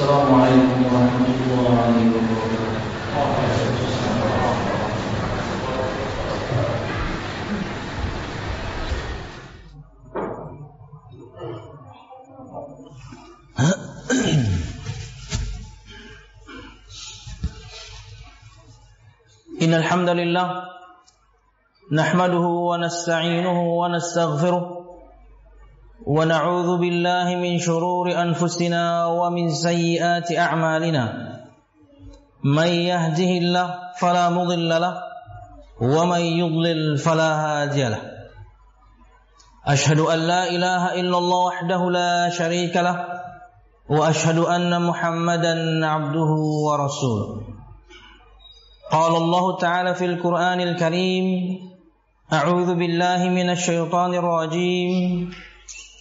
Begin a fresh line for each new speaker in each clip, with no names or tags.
السلام عليكم ورحمة الله وبركاته.
إن الحمد لله نحمده ونستعينه ونستغفره ونعوذ بالله من شرور أنفسنا ومن سيئات أعمالنا. من يهده الله فلا مضل له ومن يضلل فلا هادي له. أشهد أن لا إله إلا الله وحده لا شريك له وأشهد أن محمدا عبده ورسوله. قال الله تعالى في القرآن الكريم أعوذ بالله من الشيطان الرجيم.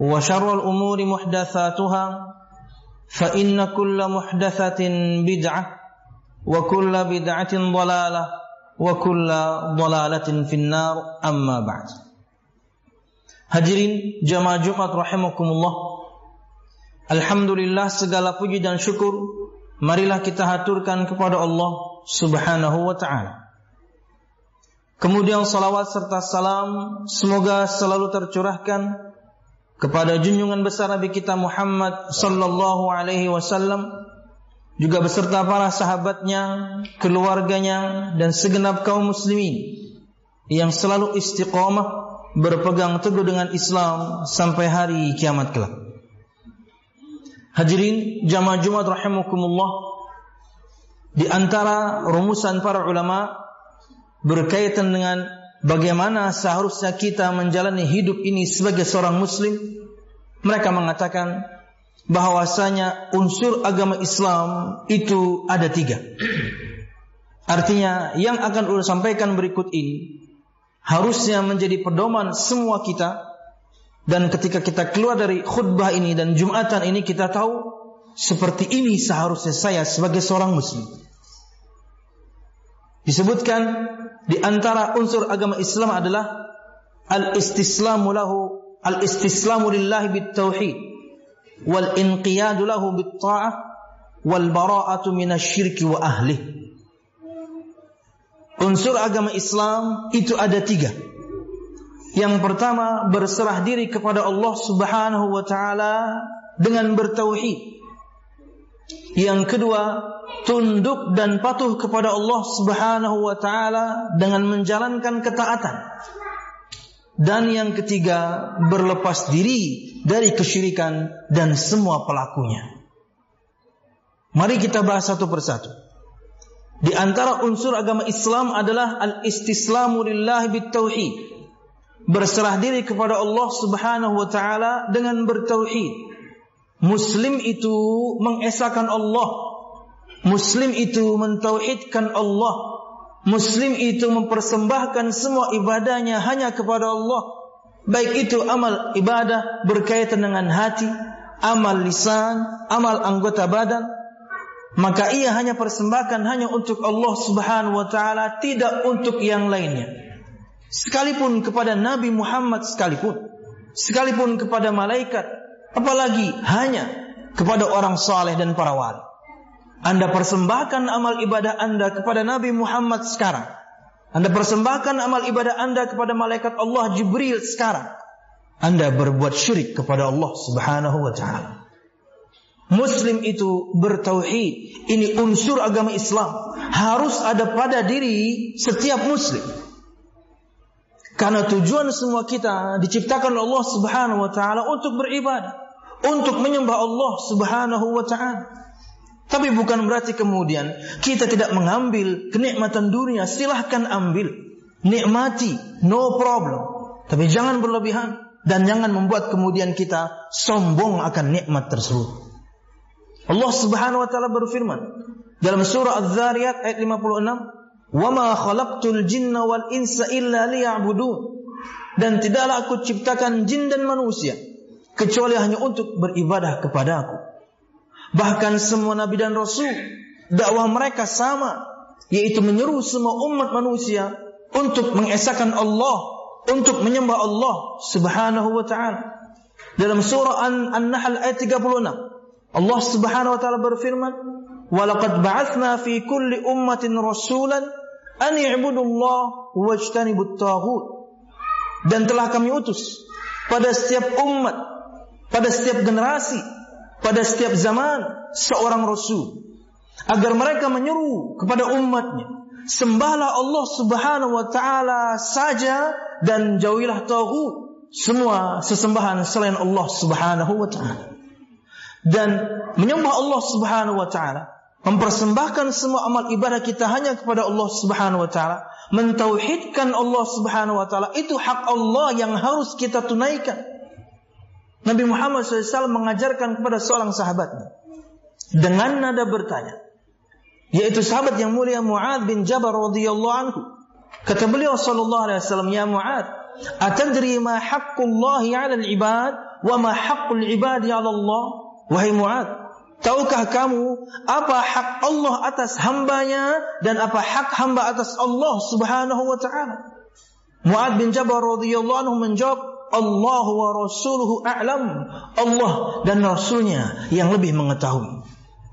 وشر الأمور محدثاتها فإن كل محدثة بدعة وكل بدعة ضلالة وكل ضلالة في النار أما بعد Hadirin jamaah Jumat rahimakumullah Alhamdulillah segala puji dan syukur marilah kita haturkan kepada Allah Subhanahu wa taala. Kemudian salawat serta salam semoga selalu tercurahkan kepada junjungan besar Nabi kita Muhammad sallallahu alaihi wasallam juga beserta para sahabatnya, keluarganya dan segenap kaum muslimin yang selalu istiqamah berpegang teguh dengan Islam sampai hari kiamat kelak. Hadirin jamaah Jumat rahimakumullah di antara rumusan para ulama berkaitan dengan bagaimana seharusnya kita menjalani hidup ini sebagai seorang muslim? Mereka mengatakan bahwasanya unsur agama Islam itu ada tiga. Artinya yang akan ulun sampaikan berikut ini harusnya menjadi pedoman semua kita. Dan ketika kita keluar dari khutbah ini dan Jumatan ini kita tahu seperti ini seharusnya saya sebagai seorang muslim. Disebutkan di antara unsur agama Islam adalah al-istislamu lahu al-istislamu lillahi bit tauhid wal inqiyadu lahu bit ta'ah wal bara'atu minasyirki wa ahli. Unsur agama Islam itu ada tiga. Yang pertama berserah diri kepada Allah Subhanahu wa taala dengan bertauhid. Yang kedua tunduk dan patuh kepada Allah Subhanahu wa taala dengan menjalankan ketaatan. Dan yang ketiga berlepas diri dari kesyirikan dan semua pelakunya. Mari kita bahas satu persatu. Di antara unsur agama Islam adalah al-istislamu lillahi bitauhid. Berserah diri kepada Allah Subhanahu wa taala dengan bertauhid. Muslim itu mengesahkan Allah. Muslim itu mentauhidkan Allah. Muslim itu mempersembahkan semua ibadahnya hanya kepada Allah. Baik itu amal ibadah berkaitan dengan hati, amal lisan, amal anggota badan, maka ia hanya persembahkan hanya untuk Allah Subhanahu wa taala, tidak untuk yang lainnya. Sekalipun kepada Nabi Muhammad sekalipun, sekalipun kepada malaikat, apalagi hanya kepada orang saleh dan para wali. Anda persembahkan amal ibadah Anda kepada Nabi Muhammad sekarang. Anda persembahkan amal ibadah Anda kepada malaikat Allah Jibril sekarang. Anda berbuat syirik kepada Allah Subhanahu wa taala. Muslim itu bertauhid. Ini unsur agama Islam. Harus ada pada diri setiap muslim. Karena tujuan semua kita diciptakan Allah Subhanahu wa taala untuk beribadah, untuk menyembah Allah Subhanahu wa taala. Tapi bukan berarti kemudian kita tidak mengambil kenikmatan dunia, silahkan ambil. Nikmati, no problem. Tapi jangan berlebihan dan jangan membuat kemudian kita sombong akan nikmat tersebut. Allah Subhanahu wa taala berfirman dalam surah Az-Zariyat ayat 56, "Wa ma khalaqtul jinna wal insa illa liya'budun." Dan tidaklah aku ciptakan jin dan manusia kecuali hanya untuk beribadah kepada aku. Bahkan semua nabi dan rasul dakwah mereka sama, yaitu menyeru semua umat manusia untuk mengesahkan Allah, untuk menyembah Allah Subhanahu wa taala. Dalam surah An-Nahl ayat 36, Allah Subhanahu wa taala berfirman, "Walaqad ba'atsna fi kulli ummatin rasulan an i'budullah wajtanibut taghut." Dan telah kami utus pada setiap umat, pada setiap generasi, pada setiap zaman seorang rasul. Agar mereka menyeru kepada umatnya. Sembahlah Allah Subhanahu wa taala saja dan jauhilah taghut semua sesembahan selain Allah Subhanahu wa taala. Dan menyembah Allah Subhanahu wa taala, mempersembahkan semua amal ibadah kita hanya kepada Allah Subhanahu wa taala, mentauhidkan Allah Subhanahu wa taala itu hak Allah yang harus kita tunaikan. Nabi Muhammad SAW mengajarkan kepada seorang sahabatnya dengan nada bertanya, yaitu sahabat yang mulia Muad bin Jabal radhiyallahu anhu. Kata beliau sallallahu alaihi wasallam, "Ya Muad, atadri ma haqqullahi 'ala al-ibad wa ma haqqul ibadi 'ala Allah?" Wahai Mu'ad, tahukah kamu apa hak Allah atas hambanya dan apa hak hamba atas Allah Subhanahu wa taala? Mu'ad bin Jabal radhiyallahu anhu menjawab, Allah wa rasuluhu a'lam. Allah dan rasulnya yang lebih mengetahui.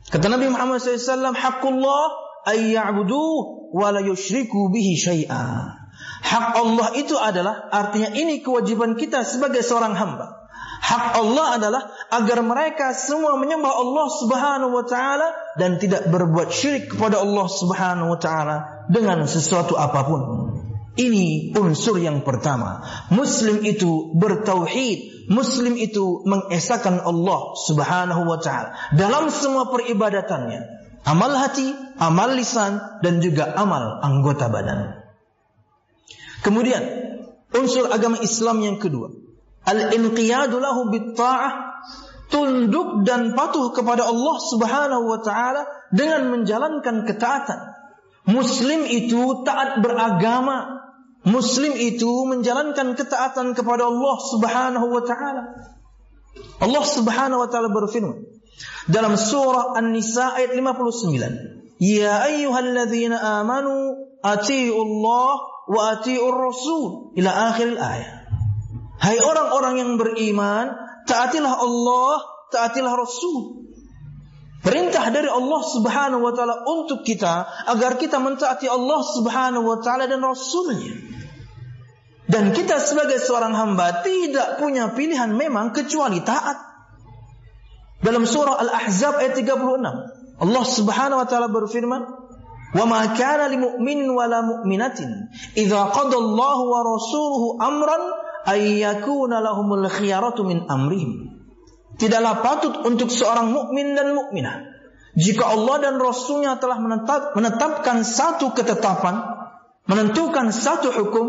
Kata Nabi Muhammad SAW, Hakullah ay ya'buduh wa la yushriku bihi syai'a. Hak Allah itu adalah artinya ini kewajiban kita sebagai seorang hamba Hak Allah adalah agar mereka semua menyembah Allah Subhanahu wa taala dan tidak berbuat syirik kepada Allah Subhanahu wa taala dengan sesuatu apa pun. Ini unsur yang pertama. Muslim itu bertauhid, muslim itu mengesahkan Allah Subhanahu wa taala dalam semua peribadatannya. Amal hati, amal lisan dan juga amal anggota badan. Kemudian unsur agama Islam yang kedua, Al-inqiyadu lahu bitta'ah tunduk dan patuh kepada Allah Subhanahu wa taala dengan menjalankan ketaatan. Muslim itu taat beragama. Muslim itu menjalankan ketaatan kepada Allah Subhanahu wa taala. Allah Subhanahu wa taala berfirman dalam surah An-Nisa ayat 59, "Ya ayyuhalladzina amanu atii'u Allah wa atii'ur rasul" ila akhir ayat. Hai orang-orang yang beriman, taatilah Allah, taatilah Rasul. Perintah dari Allah Subhanahu wa taala untuk kita agar kita mentaati Allah Subhanahu wa taala dan Rasulnya. Dan kita sebagai seorang hamba tidak punya pilihan memang kecuali taat. Dalam surah Al-Ahzab ayat 36, Allah Subhanahu wa taala berfirman, "Wa ma kana lil mu'minin wa la mu'minatin idza qada wa rasuluhu amran khiyaratu min amrihim. Tidaklah patut untuk seorang mukmin dan mukminah jika Allah dan Rasulnya telah menetap, menetapkan satu ketetapan, menentukan satu hukum,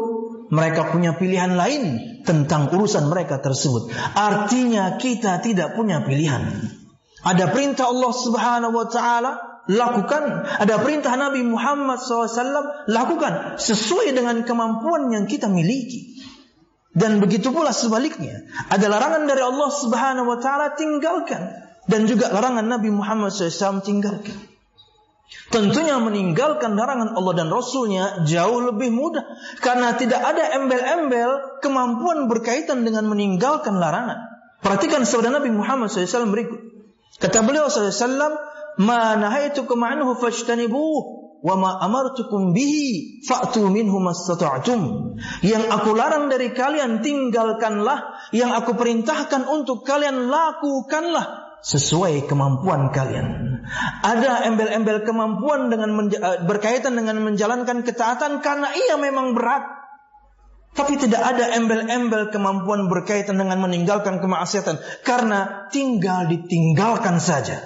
mereka punya pilihan lain tentang urusan mereka tersebut. Artinya kita tidak punya pilihan. Ada perintah Allah Subhanahu wa taala, lakukan. Ada perintah Nabi Muhammad SAW, lakukan sesuai dengan kemampuan yang kita miliki. Dan begitu pula sebaliknya. Ada larangan dari Allah Subhanahu wa taala tinggalkan dan juga larangan Nabi Muhammad SAW tinggalkan. Tentunya meninggalkan larangan Allah dan Rasulnya jauh lebih mudah karena tidak ada embel-embel kemampuan berkaitan dengan meninggalkan larangan. Perhatikan sabda Nabi Muhammad SAW berikut. Kata beliau SAW, "Ma nahaitukum anhu fajtanibuh wa ma amartukum bihi fa'tu minhu mastata'tum. Yang aku larang dari kalian tinggalkanlah, yang aku perintahkan untuk kalian lakukanlah sesuai kemampuan kalian. Ada embel-embel kemampuan dengan eh, berkaitan dengan menjalankan ketaatan karena ia memang berat. Tapi tidak ada embel-embel kemampuan berkaitan dengan meninggalkan kemaksiatan karena tinggal ditinggalkan saja.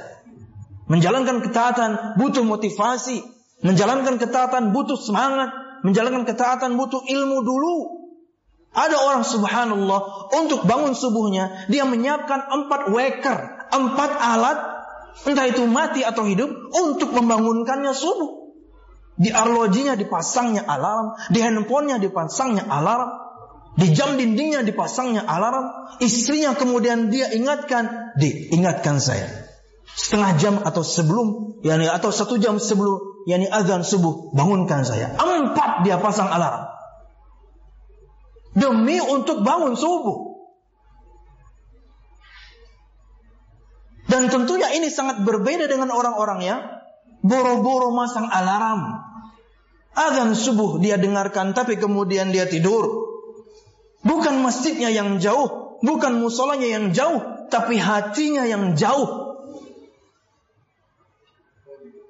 Menjalankan ketaatan butuh motivasi, menjalankan ketaatan butuh semangat, menjalankan ketaatan butuh ilmu dulu. Ada orang subhanallah untuk bangun subuhnya dia menyiapkan empat waker, empat alat entah itu mati atau hidup untuk membangunkannya subuh. Di arlojinya dipasangnya alarm, di handphonenya dipasangnya alarm, di jam dindingnya dipasangnya alarm, istrinya kemudian dia ingatkan, di ingatkan saya. Setengah jam atau sebelum, yakni atau satu jam sebelum, yakni azan subuh, bangunkan saya. Empat dia pasang alarm. Demi untuk bangun subuh. Dan tentunya ini sangat berbeda dengan orang-orang ya. Boro-boro masang alarm. Azan subuh dia dengarkan tapi kemudian dia tidur. Bukan masjidnya yang jauh, bukan musolanya yang jauh, tapi hatinya yang jauh.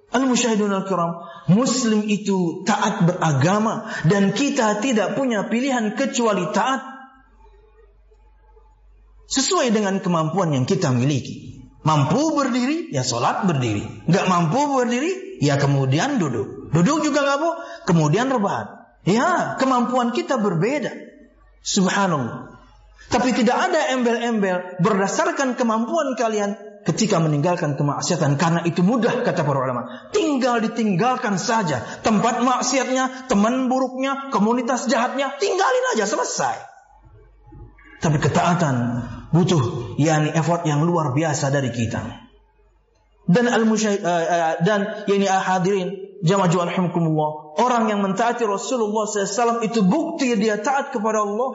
Al-musyahidun al-kiram, muslim itu taat beragama dan kita tidak punya pilihan kecuali taat sesuai dengan kemampuan yang kita miliki. Mampu berdiri, ya sholat berdiri. Gak mampu berdiri, ya kemudian duduk. Duduk juga gak mampu, kemudian rebahan. Ya, kemampuan kita berbeda. Subhanallah. Tapi tidak ada embel-embel berdasarkan kemampuan kalian ketika meninggalkan kemaksiatan karena itu mudah kata para ulama. Tinggal ditinggalkan saja tempat maksiatnya, teman buruknya, komunitas jahatnya, tinggalin aja selesai. Tapi ketaatan butuh yakni effort yang luar biasa dari kita. Dan al uh, uh, dan yakni hadirin jamaah rahimakumullah, orang yang mentaati Rasulullah SAW itu bukti dia taat kepada Allah.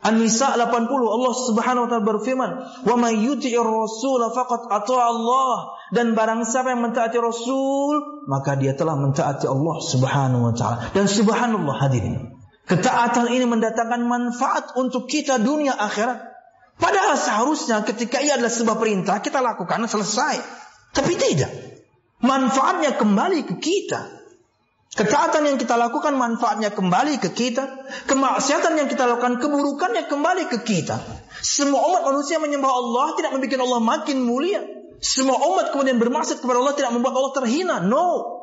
An-Nisa 80 Allah Subhanahu wa taala berfirman, "Wa may yuti'ir rasul faqad ata'a Allah." Dan barang siapa yang mentaati Rasul, maka dia telah mentaati Allah Subhanahu wa taala. Dan subhanallah hadirin. Ketaatan ini mendatangkan manfaat untuk kita dunia akhirat. Padahal seharusnya ketika ia adalah sebuah perintah kita lakukan selesai. Tapi tidak. Manfaatnya kembali ke kita. Ketaatan yang kita lakukan manfaatnya kembali ke kita. Kemaksiatan yang kita lakukan keburukannya kembali ke kita. Semua umat manusia menyembah Allah tidak membuat Allah makin mulia. Semua umat kemudian bermaksud kepada Allah tidak membuat Allah terhina. No.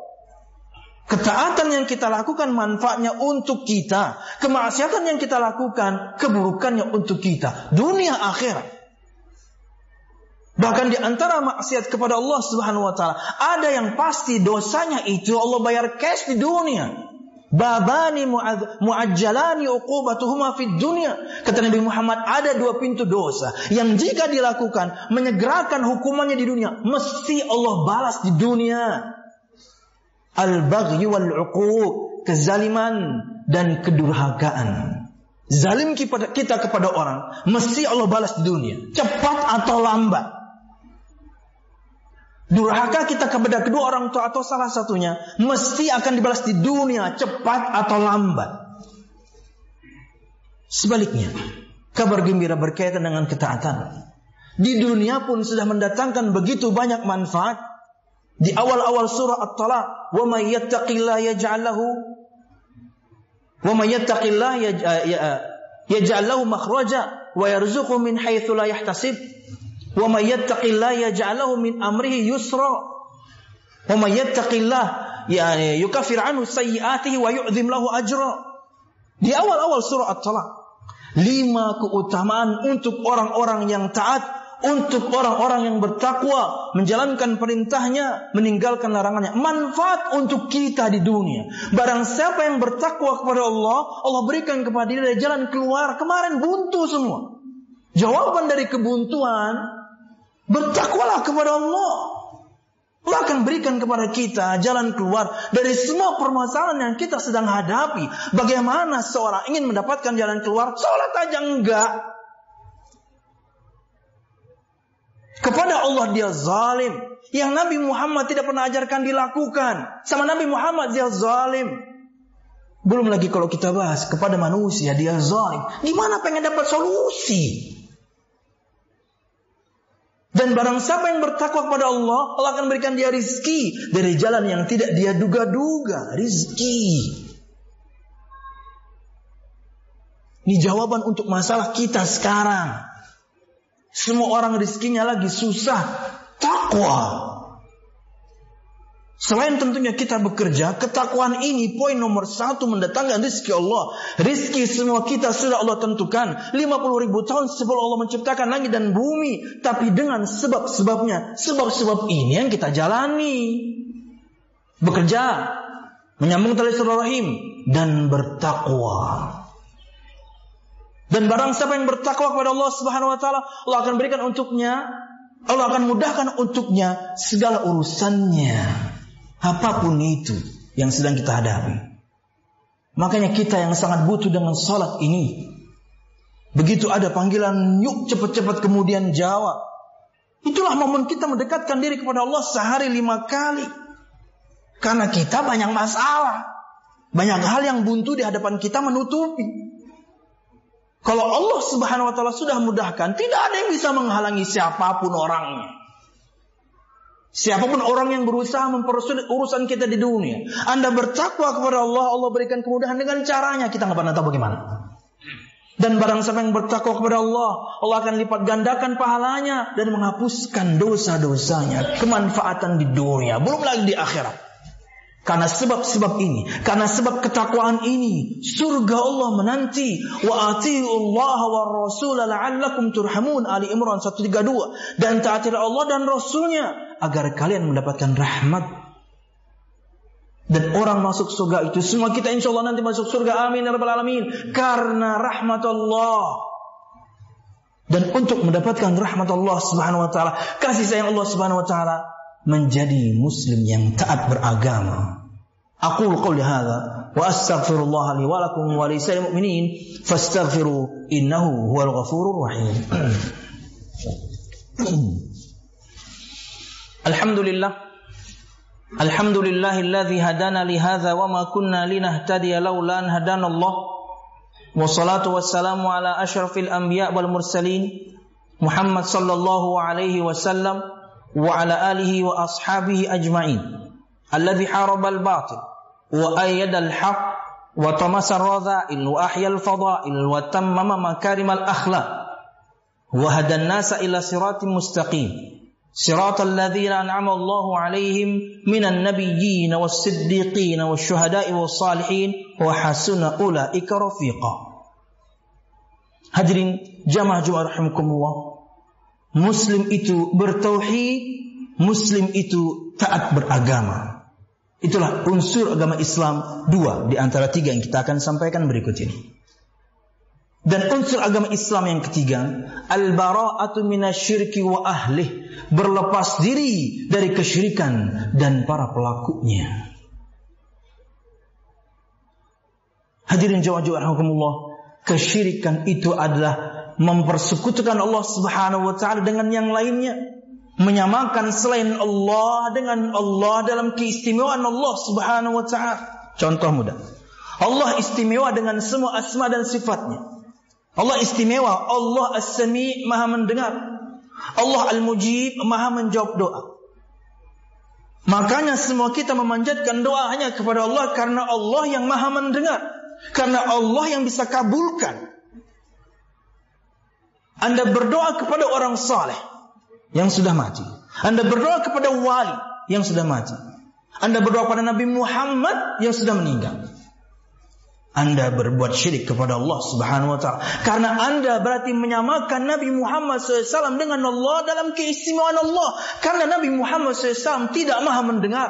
Ketaatan yang kita lakukan manfaatnya untuk kita. Kemaksiatan yang kita lakukan keburukannya untuk kita. Dunia akhirat. Bahkan di antara maksiat kepada Allah Subhanahu wa taala, ada yang pasti dosanya itu Allah bayar cash di dunia. Babani muajjalani uqubatuhuma fid dunia. Kata Nabi Muhammad ada dua pintu dosa yang jika dilakukan menyegerakan hukumannya di dunia, mesti Allah balas di dunia al-baghy wal uquq, kezaliman dan kedurhakaan. Zalim kita kepada orang, mesti Allah balas di dunia, cepat atau lambat. Durhaka kita kepada kedua orang tua atau salah satunya, mesti akan dibalas di dunia, cepat atau lambat. Sebaliknya, kabar gembira berkaitan dengan ketaatan. Di dunia pun sudah mendatangkan begitu banyak manfaat, di awal-awal surah At-Talaq, "Wa may yattaqillaha yaj'al lahu wa may yattaqillaha yaj'al lahu makhraja wa yarzuqhu min haitsu la yahtasib." Wa may yattaqillaha yaj'al lahu min amrihi yusra. Wa may yattaqillaha yani yukaffir anhu sayyi'atihi wa yu'dhim lahu ajra. Di awal-awal surah At-Talaq, lima keutamaan untuk orang-orang yang taat untuk orang-orang yang bertakwa, menjalankan perintahnya, meninggalkan larangannya. Manfaat untuk kita di dunia. Barang siapa yang bertakwa kepada Allah, Allah berikan kepada dia jalan keluar. Kemarin buntu semua. Jawaban dari kebuntuan, bertakwalah kepada Allah. Allah akan berikan kepada kita jalan keluar dari semua permasalahan yang kita sedang hadapi. Bagaimana seorang ingin mendapatkan jalan keluar? Sholat aja enggak. Kepada Allah dia zalim. Yang Nabi Muhammad tidak pernah ajarkan dilakukan. Sama Nabi Muhammad dia zalim. Belum lagi kalau kita bahas kepada manusia dia zalim. Gimana pengen dapat solusi? Dan barang siapa yang bertakwa kepada Allah, Allah akan berikan dia rizki dari jalan yang tidak dia duga-duga. Rizki. Ini jawaban untuk masalah kita sekarang. Semua orang rizkinya lagi susah. Takwa. Selain tentunya kita bekerja, ketakwaan ini poin nomor satu mendatangkan rizki Allah. Rizki semua kita sudah Allah tentukan. 50 ribu tahun sebelum Allah menciptakan langit dan bumi. Tapi dengan sebab-sebabnya. Sebab-sebab ini yang kita jalani. Bekerja. Menyambung tali rahim. Dan bertakwa. Dan barang siapa yang bertakwa kepada Allah Subhanahu wa taala, Allah akan berikan untuknya Allah akan mudahkan untuknya segala urusannya. Apa pun itu yang sedang kita hadapi. Makanya kita yang sangat butuh dengan salat ini. Begitu ada panggilan, yuk cepat-cepat kemudian jawab. Itulah momen kita mendekatkan diri kepada Allah sehari lima kali. Karena kita banyak masalah. Banyak hal yang buntu di hadapan kita menutupi. Kalau Allah subhanahu wa ta'ala sudah mudahkan, tidak ada yang bisa menghalangi siapa pun orangnya. Siapa pun orang yang berusaha mempersulit urusan kita di dunia. Anda bertakwa kepada Allah, Allah berikan kemudahan dengan caranya. Kita nggak pernah tahu bagaimana. Dan barang siapa yang bertakwa kepada Allah, Allah akan lipat gandakan pahalanya dan menghapuskan dosa-dosanya, kemanfaatan di dunia, belum lagi di akhirat. Karena sebab-sebab ini, karena sebab ketakwaan ini, surga Allah menanti. Wa Allah wa rasul turhamun. Ali Imran 132. Dan taatilah Allah dan Rasulnya agar kalian mendapatkan rahmat. Dan orang masuk surga itu semua kita insya Allah nanti masuk surga. Amin ya rabbal alamin. Karena rahmat Allah. Dan untuk mendapatkan rahmat Allah subhanahu wa ta'ala. Kasih sayang Allah subhanahu wa ta'ala menjadi muslim yang taat beragama. Aku qouli hadza wa astaghfirullah li wa lakum wa li sayyidil mu'minin fastaghfiru innahu huwal ghafurur rahim. الحمد لله الحمد لله الذي هدانا لهذا وما كنا لنهتدي لولا أن هدانا الله والصلاة والسلام على أشرف الأنبياء والمرسلين محمد صلى الله عليه وسلم وعلى آله وأصحابه أجمعين الذي حارب الباطل وأيد الحق وطمس الرذائل وأحيا الفضائل وتمم مكارم الأخلاق وهدى الناس إلى صراط مستقيم صراط الذين أنعم الله عليهم من النبيين والصديقين والشهداء والصالحين وحسن أولئك رفيقا Hadirin jamaah Jumat rahimakumullah. Muslim itu bertauhid, Muslim itu taat beragama. Itulah unsur agama Islam dua di antara tiga yang kita akan sampaikan berikut ini. Dan unsur agama Islam yang ketiga, al-bara'atu minasyirki wa ahlih, berlepas diri dari kesyirikan dan para pelakunya. Hadirin jawab-jawab rahmatullah, kesyirikan itu adalah mempersekutukan Allah Subhanahu wa taala dengan yang lainnya, menyamakan selain Allah dengan Allah dalam keistimewaan Allah Subhanahu wa taala. Contoh mudah. Allah istimewa dengan semua asma dan sifatnya. Allah istimewa, Allah As-Sami, Maha mendengar. Allah Al-Mujib, Maha menjawab doa. Makanya semua kita memanjatkan doa hanya kepada Allah karena Allah yang Maha mendengar. Karena Allah yang bisa kabulkan. Anda berdoa kepada orang saleh yang sudah mati. Anda berdoa kepada wali yang sudah mati. Anda berdoa kepada Nabi Muhammad yang sudah meninggal. Anda berbuat syirik kepada Allah Subhanahu wa taala karena Anda berarti menyamakan Nabi Muhammad SAW dengan Allah dalam keistimewaan Allah karena Nabi Muhammad SAW tidak maha mendengar.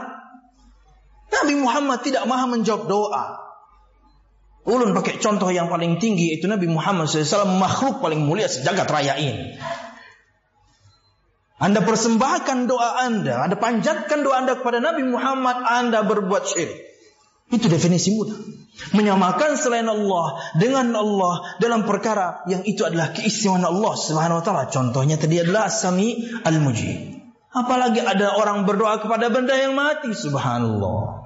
Nabi Muhammad tidak maha menjawab doa. Ulun pakai contoh yang paling tinggi itu Nabi Muhammad SAW makhluk paling mulia sejagat raya ini. Anda persembahkan doa Anda, Anda panjatkan doa Anda kepada Nabi Muhammad, Anda berbuat syirik. Itu definisi mudah. Menyamakan selain Allah dengan Allah dalam perkara yang itu adalah keistimewaan Allah Subhanahu wa taala. Contohnya tadi adalah Sami Al-Mujib. Apalagi ada orang berdoa kepada benda yang mati, subhanallah.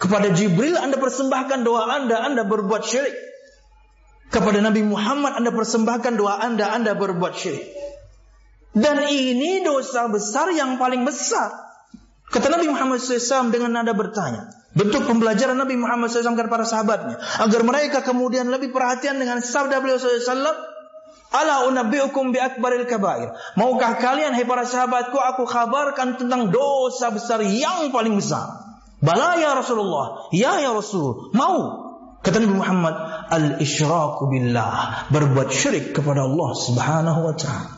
Kepada Jibril Anda persembahkan doa Anda, Anda berbuat syirik. Kepada Nabi Muhammad Anda persembahkan doa Anda, Anda berbuat syirik. Dan ini dosa besar yang paling besar. Kata Nabi Muhammad SAW dengan nada bertanya. Bentuk pembelajaran Nabi Muhammad SAW kepada para sahabatnya. Agar mereka kemudian lebih perhatian dengan sabda beliau SAW. Ala unabbi'ukum bi akbaril kabair. Maukah kalian hai para sahabatku aku kabarkan tentang dosa besar yang paling besar? Bala ya Rasulullah. Ya ya Rasul. Mau. Kata Nabi Muhammad, al-isyraku billah, berbuat syirik kepada Allah Subhanahu wa taala.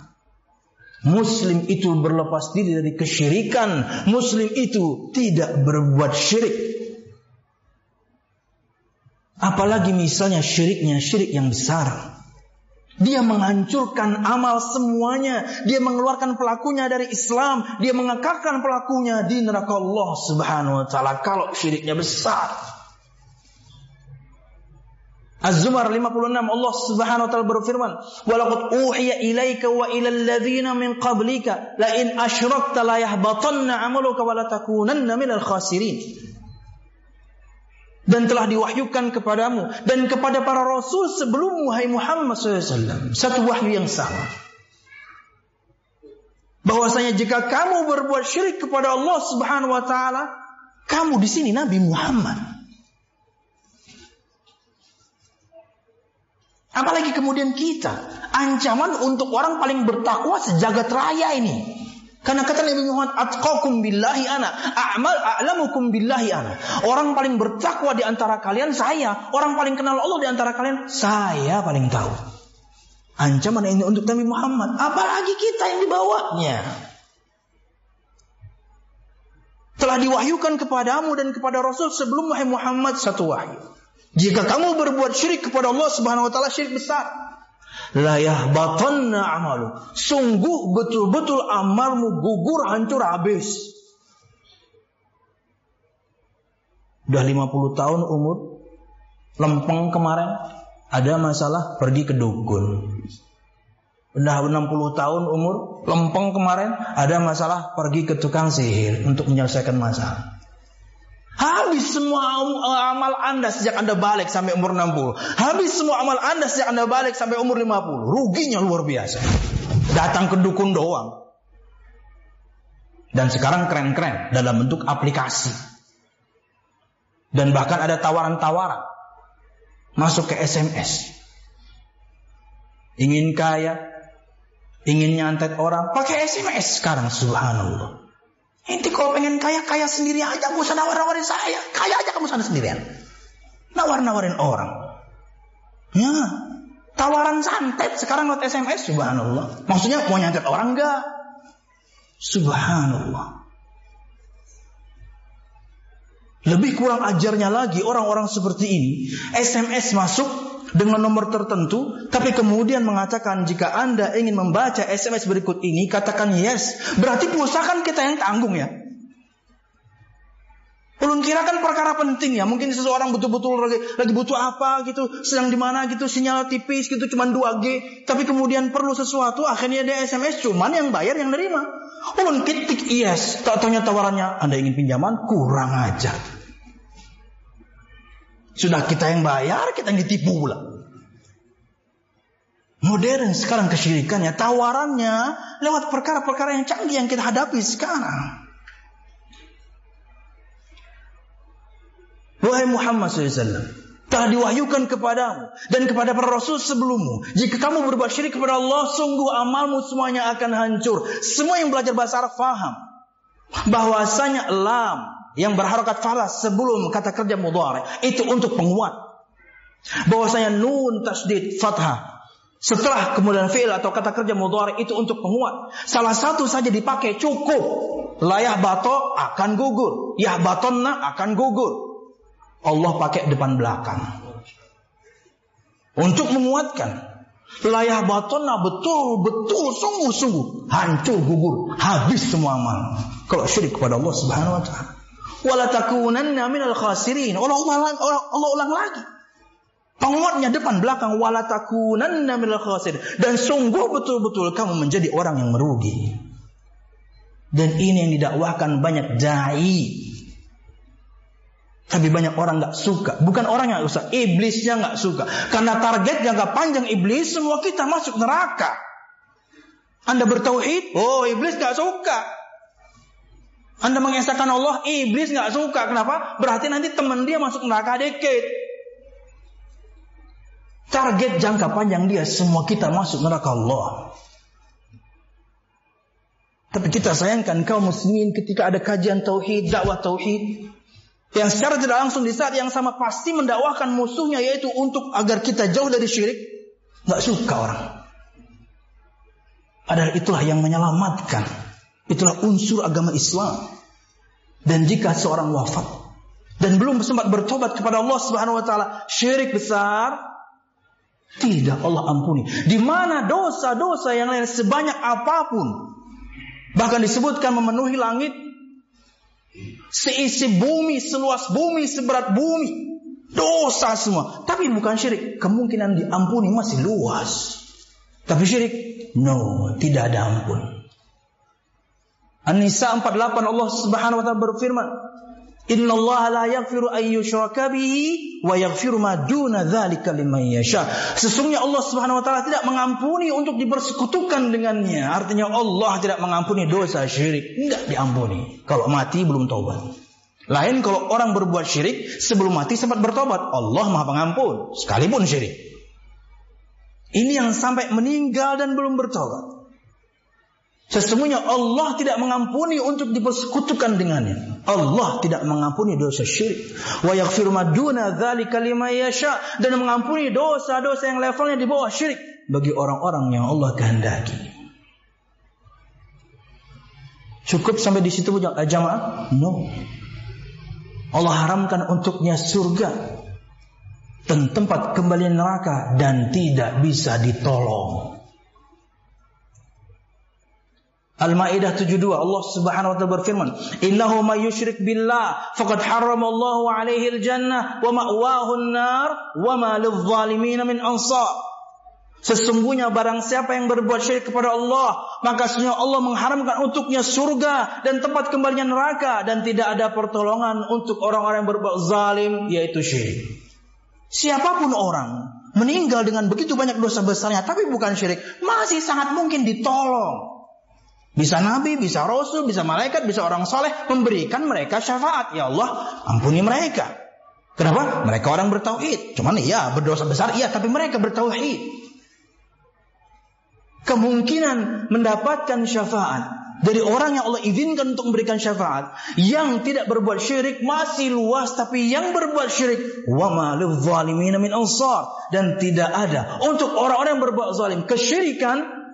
Muslim itu berlepas diri dari kesyirikan. Muslim itu tidak berbuat syirik. Apalagi misalnya syiriknya syirik yang besar. Dia menghancurkan amal semuanya. Dia mengeluarkan pelakunya dari Islam. Dia mengekalkan pelakunya di neraka Allah Subhanahu wa taala kalau syiriknya besar. Az-Zumar 56 Allah Subhanahu wa taala berfirman, "Walaqad uhiya ilaika wa ilal ladzina min qablika la in asyrakta la yahbatanna 'amaluka wa la takunanna minal khasirin." Dan telah diwahyukan kepadamu dan kepada para rasul sebelum wahai Muhammad SAW. Satu wahyu yang sama. Bahwasanya jika kamu berbuat syirik kepada Allah Subhanahu wa taala, kamu di sini Nabi Muhammad Apalagi kemudian kita. Ancaman untuk orang paling bertakwa sejagat raya ini. Karena kata Nabi Muhammad, atqakum billahi ana, a'mal a'lamukum billahi ana. Orang paling bertakwa di antara kalian saya, orang paling kenal Allah di antara kalian saya paling tahu. Ancaman ini untuk Nabi Muhammad, apalagi kita yang di bawahnya. Telah diwahyukan kepadamu dan kepada Rasul sebelum Muhammad satu wahyu. Jika kamu berbuat syirik kepada Allah Subhanahu wa taala syirik besar, la yahbatanna amalu. Sungguh betul-betul amalmu gugur hancur habis. Udah 50 tahun umur, lempeng kemarin, ada masalah pergi ke dukun. Udah 60 tahun umur, lempeng kemarin, ada masalah pergi ke tukang sihir untuk menyelesaikan masalah. Habis semua amal Anda sejak Anda balik sampai umur 60. Habis semua amal Anda sejak Anda balik sampai umur 50. Ruginya luar biasa. Datang ke dukun doang. Dan sekarang keren-keren dalam bentuk aplikasi. Dan bahkan ada tawaran-tawaran. Masuk ke SMS. Ingin kaya, ingin nyantet orang, pakai SMS sekarang subhanallah. Inti kalau pengen kaya, kaya sendiri aja. Gak usah nawar-nawarin saya. Kaya aja kamu sana sendirian. Nawar-nawarin orang. Ya. Tawaran santet. Sekarang lewat SMS. Subhanallah. Maksudnya mau nyantet orang enggak? Subhanallah. Lebih kurang ajarnya lagi orang-orang seperti ini. SMS masuk dengan nomor tertentu, tapi kemudian mengatakan jika Anda ingin membaca SMS berikut ini, katakan yes. Berarti pulsa kan kita yang tanggung ya. Ulun kira kan perkara penting ya. Mungkin seseorang betul-betul lagi, lagi butuh apa gitu, sedang di mana gitu, sinyal tipis gitu, cuma 2G. Tapi kemudian perlu sesuatu, akhirnya dia SMS, cuman yang bayar yang nerima. Ulun ketik yes, tak tanya tawarannya, Anda ingin pinjaman? Kurang aja. Sudah kita yang bayar, kita yang ditipu pula. Modern sekarang kesyirikannya, tawarannya lewat perkara-perkara yang canggih yang kita hadapi sekarang. Wahai Muhammad SAW, telah diwahyukan kepadamu dan kepada para rasul sebelummu. Jika kamu berbuat syirik kepada Allah, sungguh amalmu semuanya akan hancur. Semua yang belajar bahasa Arab faham bahwasanya lam yang berharokat falas sebelum kata kerja mudhari itu untuk penguat. Bahwasanya nun tasdid fathah setelah kemudian fi'il atau kata kerja mudhari itu untuk penguat. Salah satu saja dipakai cukup. Layah bato akan gugur. Yah batonna akan gugur. Allah pakai depan belakang. Untuk menguatkan. Layah batonna betul-betul sungguh-sungguh. Hancur gugur. Habis semua amal. Kalau syirik kepada Allah subhanahu wa ta'ala wala takunanna minal khasirin. Allah ulang, Allah, Allah ulang lagi. Penguatnya depan belakang wala takunanna minal khasirin. Dan sungguh betul-betul kamu menjadi orang yang merugi. Dan ini yang didakwahkan banyak dai. Tapi banyak orang nggak suka. Bukan orang yang usah, iblisnya nggak suka. Karena target jangka panjang iblis semua kita masuk neraka. Anda bertauhid, oh iblis nggak suka. Anda mengesahkan Allah, iblis nggak suka. Kenapa? Berarti nanti teman dia masuk neraka dikit. Target jangka panjang dia semua kita masuk neraka Allah. Tapi kita sayangkan kaum muslimin ketika ada kajian tauhid, dakwah tauhid, yang secara tidak langsung di saat yang sama pasti mendakwahkan musuhnya yaitu untuk agar kita jauh dari syirik, nggak suka orang. Adalah itulah yang menyelamatkan. Itulah unsur agama Islam. Dan jika seorang wafat dan belum sempat bertobat kepada Allah Subhanahu wa taala, syirik besar tidak Allah ampuni. Di mana dosa-dosa yang lain sebanyak apa pun bahkan disebutkan memenuhi langit seisi bumi, seluas bumi, seberat bumi. Dosa semua, tapi bukan syirik. Kemungkinan diampuni masih luas. Tapi syirik, no, tidak ada ampun. An-Nisa 48 Allah Subhanahu wa taala berfirman, Inna Allah la yaghfiru an yushraka bihi wa yaghfiru ma duna dzalika liman yasha. Sesungguhnya Allah Subhanahu wa taala tidak mengampuni untuk dipersekutukan dengannya. Artinya Allah tidak mengampuni dosa syirik, tidak diampuni kalau mati belum taubat. Lain kalau orang berbuat syirik sebelum mati sempat bertobat, Allah Maha Pengampun sekalipun syirik. Ini yang sampai meninggal dan belum bertobat. Sesungguhnya Allah tidak mengampuni untuk dipersekutukan dengannya. Allah tidak mengampuni dosa syirik. Wa yaghfiru ma duna dzalika liman yasha dan mengampuni dosa-dosa yang levelnya di bawah syirik bagi orang-orang yang Allah kehendaki. Cukup sampai di situ jamaah? No. Allah haramkan untuknya surga dan tempat kembali neraka dan tidak bisa ditolong. Al-Maidah 72 Allah Subhanahu wa taala berfirman, "Innahu may yusyrik billah faqad harrama Allahu 'alaihi al-jannah wa ma'wahu an-nar wa ma lidh-dhalimin min ansar." Sesungguhnya barang siapa yang berbuat syirik kepada Allah, maka sesungguhnya Allah mengharamkan untuknya surga dan tempat kembalinya neraka dan tidak ada pertolongan untuk orang-orang yang berbuat zalim yaitu syirik. Siapa pun orang meninggal dengan begitu banyak dosa besarnya tapi bukan syirik, masih sangat mungkin ditolong bisa nabi, bisa rasul, bisa malaikat, bisa orang soleh memberikan mereka syafaat. Ya Allah, ampuni mereka. Kenapa? Mereka orang bertauhid. Cuman iya berdosa besar, iya tapi mereka bertauhid. Kemungkinan mendapatkan syafaat dari orang yang Allah izinkan untuk memberikan syafaat yang tidak berbuat syirik masih luas tapi yang berbuat syirik wa ma min ansar dan tidak ada untuk orang-orang yang berbuat zalim kesyirikan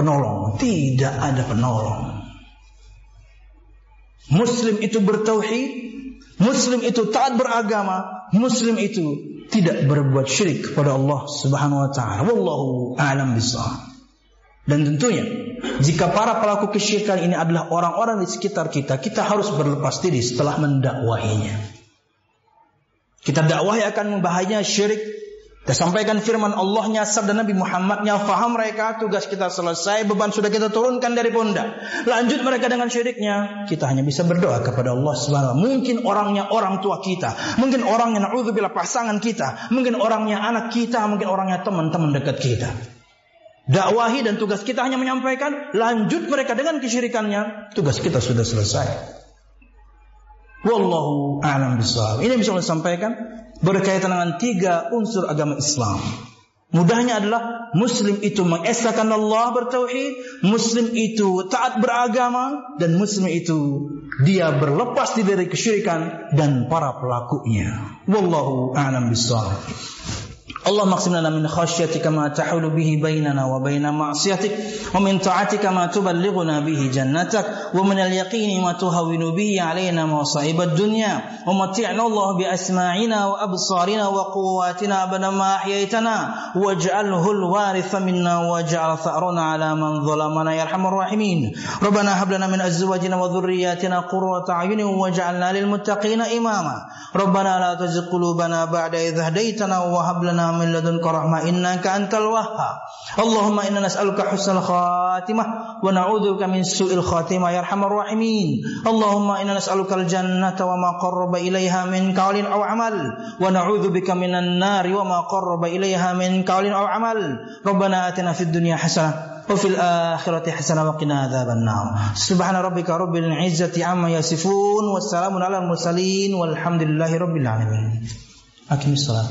penolong, tidak ada penolong. Muslim itu bertauhid, muslim itu taat beragama, muslim itu tidak berbuat syirik kepada Allah Subhanahu wa taala. Wallahu a'lam bishawab. Dan tentunya jika para pelaku kesyirikan ini adalah orang-orang di sekitar kita, kita harus berlepas diri setelah mendakwahinya. Kita dakwahi akan membahayanya syirik kita sampaikan firman Allahnya, sabda Nabi Muhammadnya, faham mereka, tugas kita selesai, beban sudah kita turunkan dari pundak. Lanjut mereka dengan syiriknya, kita hanya bisa berdoa kepada Allah Subhanahu Mungkin orangnya orang tua kita, mungkin orangnya naudzubillah pasangan kita, mungkin orangnya anak kita, mungkin orangnya teman-teman dekat kita. Dakwahi dan tugas kita hanya menyampaikan, lanjut mereka dengan kesyirikannya, tugas kita sudah selesai. Wallahu a'lam bishawab. Ini bisa saya sampaikan berkaitan dengan tiga unsur agama Islam. Mudahnya adalah Muslim itu mengesahkan Allah bertauhid, Muslim itu taat beragama, dan Muslim itu dia berlepas diri dari kesyirikan dan para pelakunya. Wallahu a'lam bishawab. اللهم اقسم لنا من خشيتك ما تحول به بيننا وبين معصيتك ومن طاعتك ما تبلغنا به جنتك ومن اليقين ما تهون به علينا مصائب الدنيا. ومتعنا الله بأسماعنا وأبصارنا وقواتنا أبدا ما أحييتنا. واجعله الوارث منا واجعل ثأرنا على من ظلمنا. يا أرحم الراحمين. ربنا هب لنا من أزواجنا وذرياتنا قرة أعين واجعلنا للمتقين إماما. ربنا لا تزغ قلوبنا بعد إذ هديتنا وهب لنا lana min ladunka rahmah innaka antal wahhab Allahumma inna nas'aluka husnal khatimah wa na'udzubika min su'il khatimah ya arhamar rahimin Allahumma inna nas'aluka al jannata wa ma qarraba ilaiha min qawlin aw amal wa na'udzubika minan nari wa ma qarraba ilaiha min qawlin aw amal Rabbana atina fid dunya hasanah fil akhirati hasanah wa qina adzaban nar Subhana rabbika rabbil izzati amma yasifun wassalamun alal mursalin walhamdulillahi rabbil alamin Aqimis salat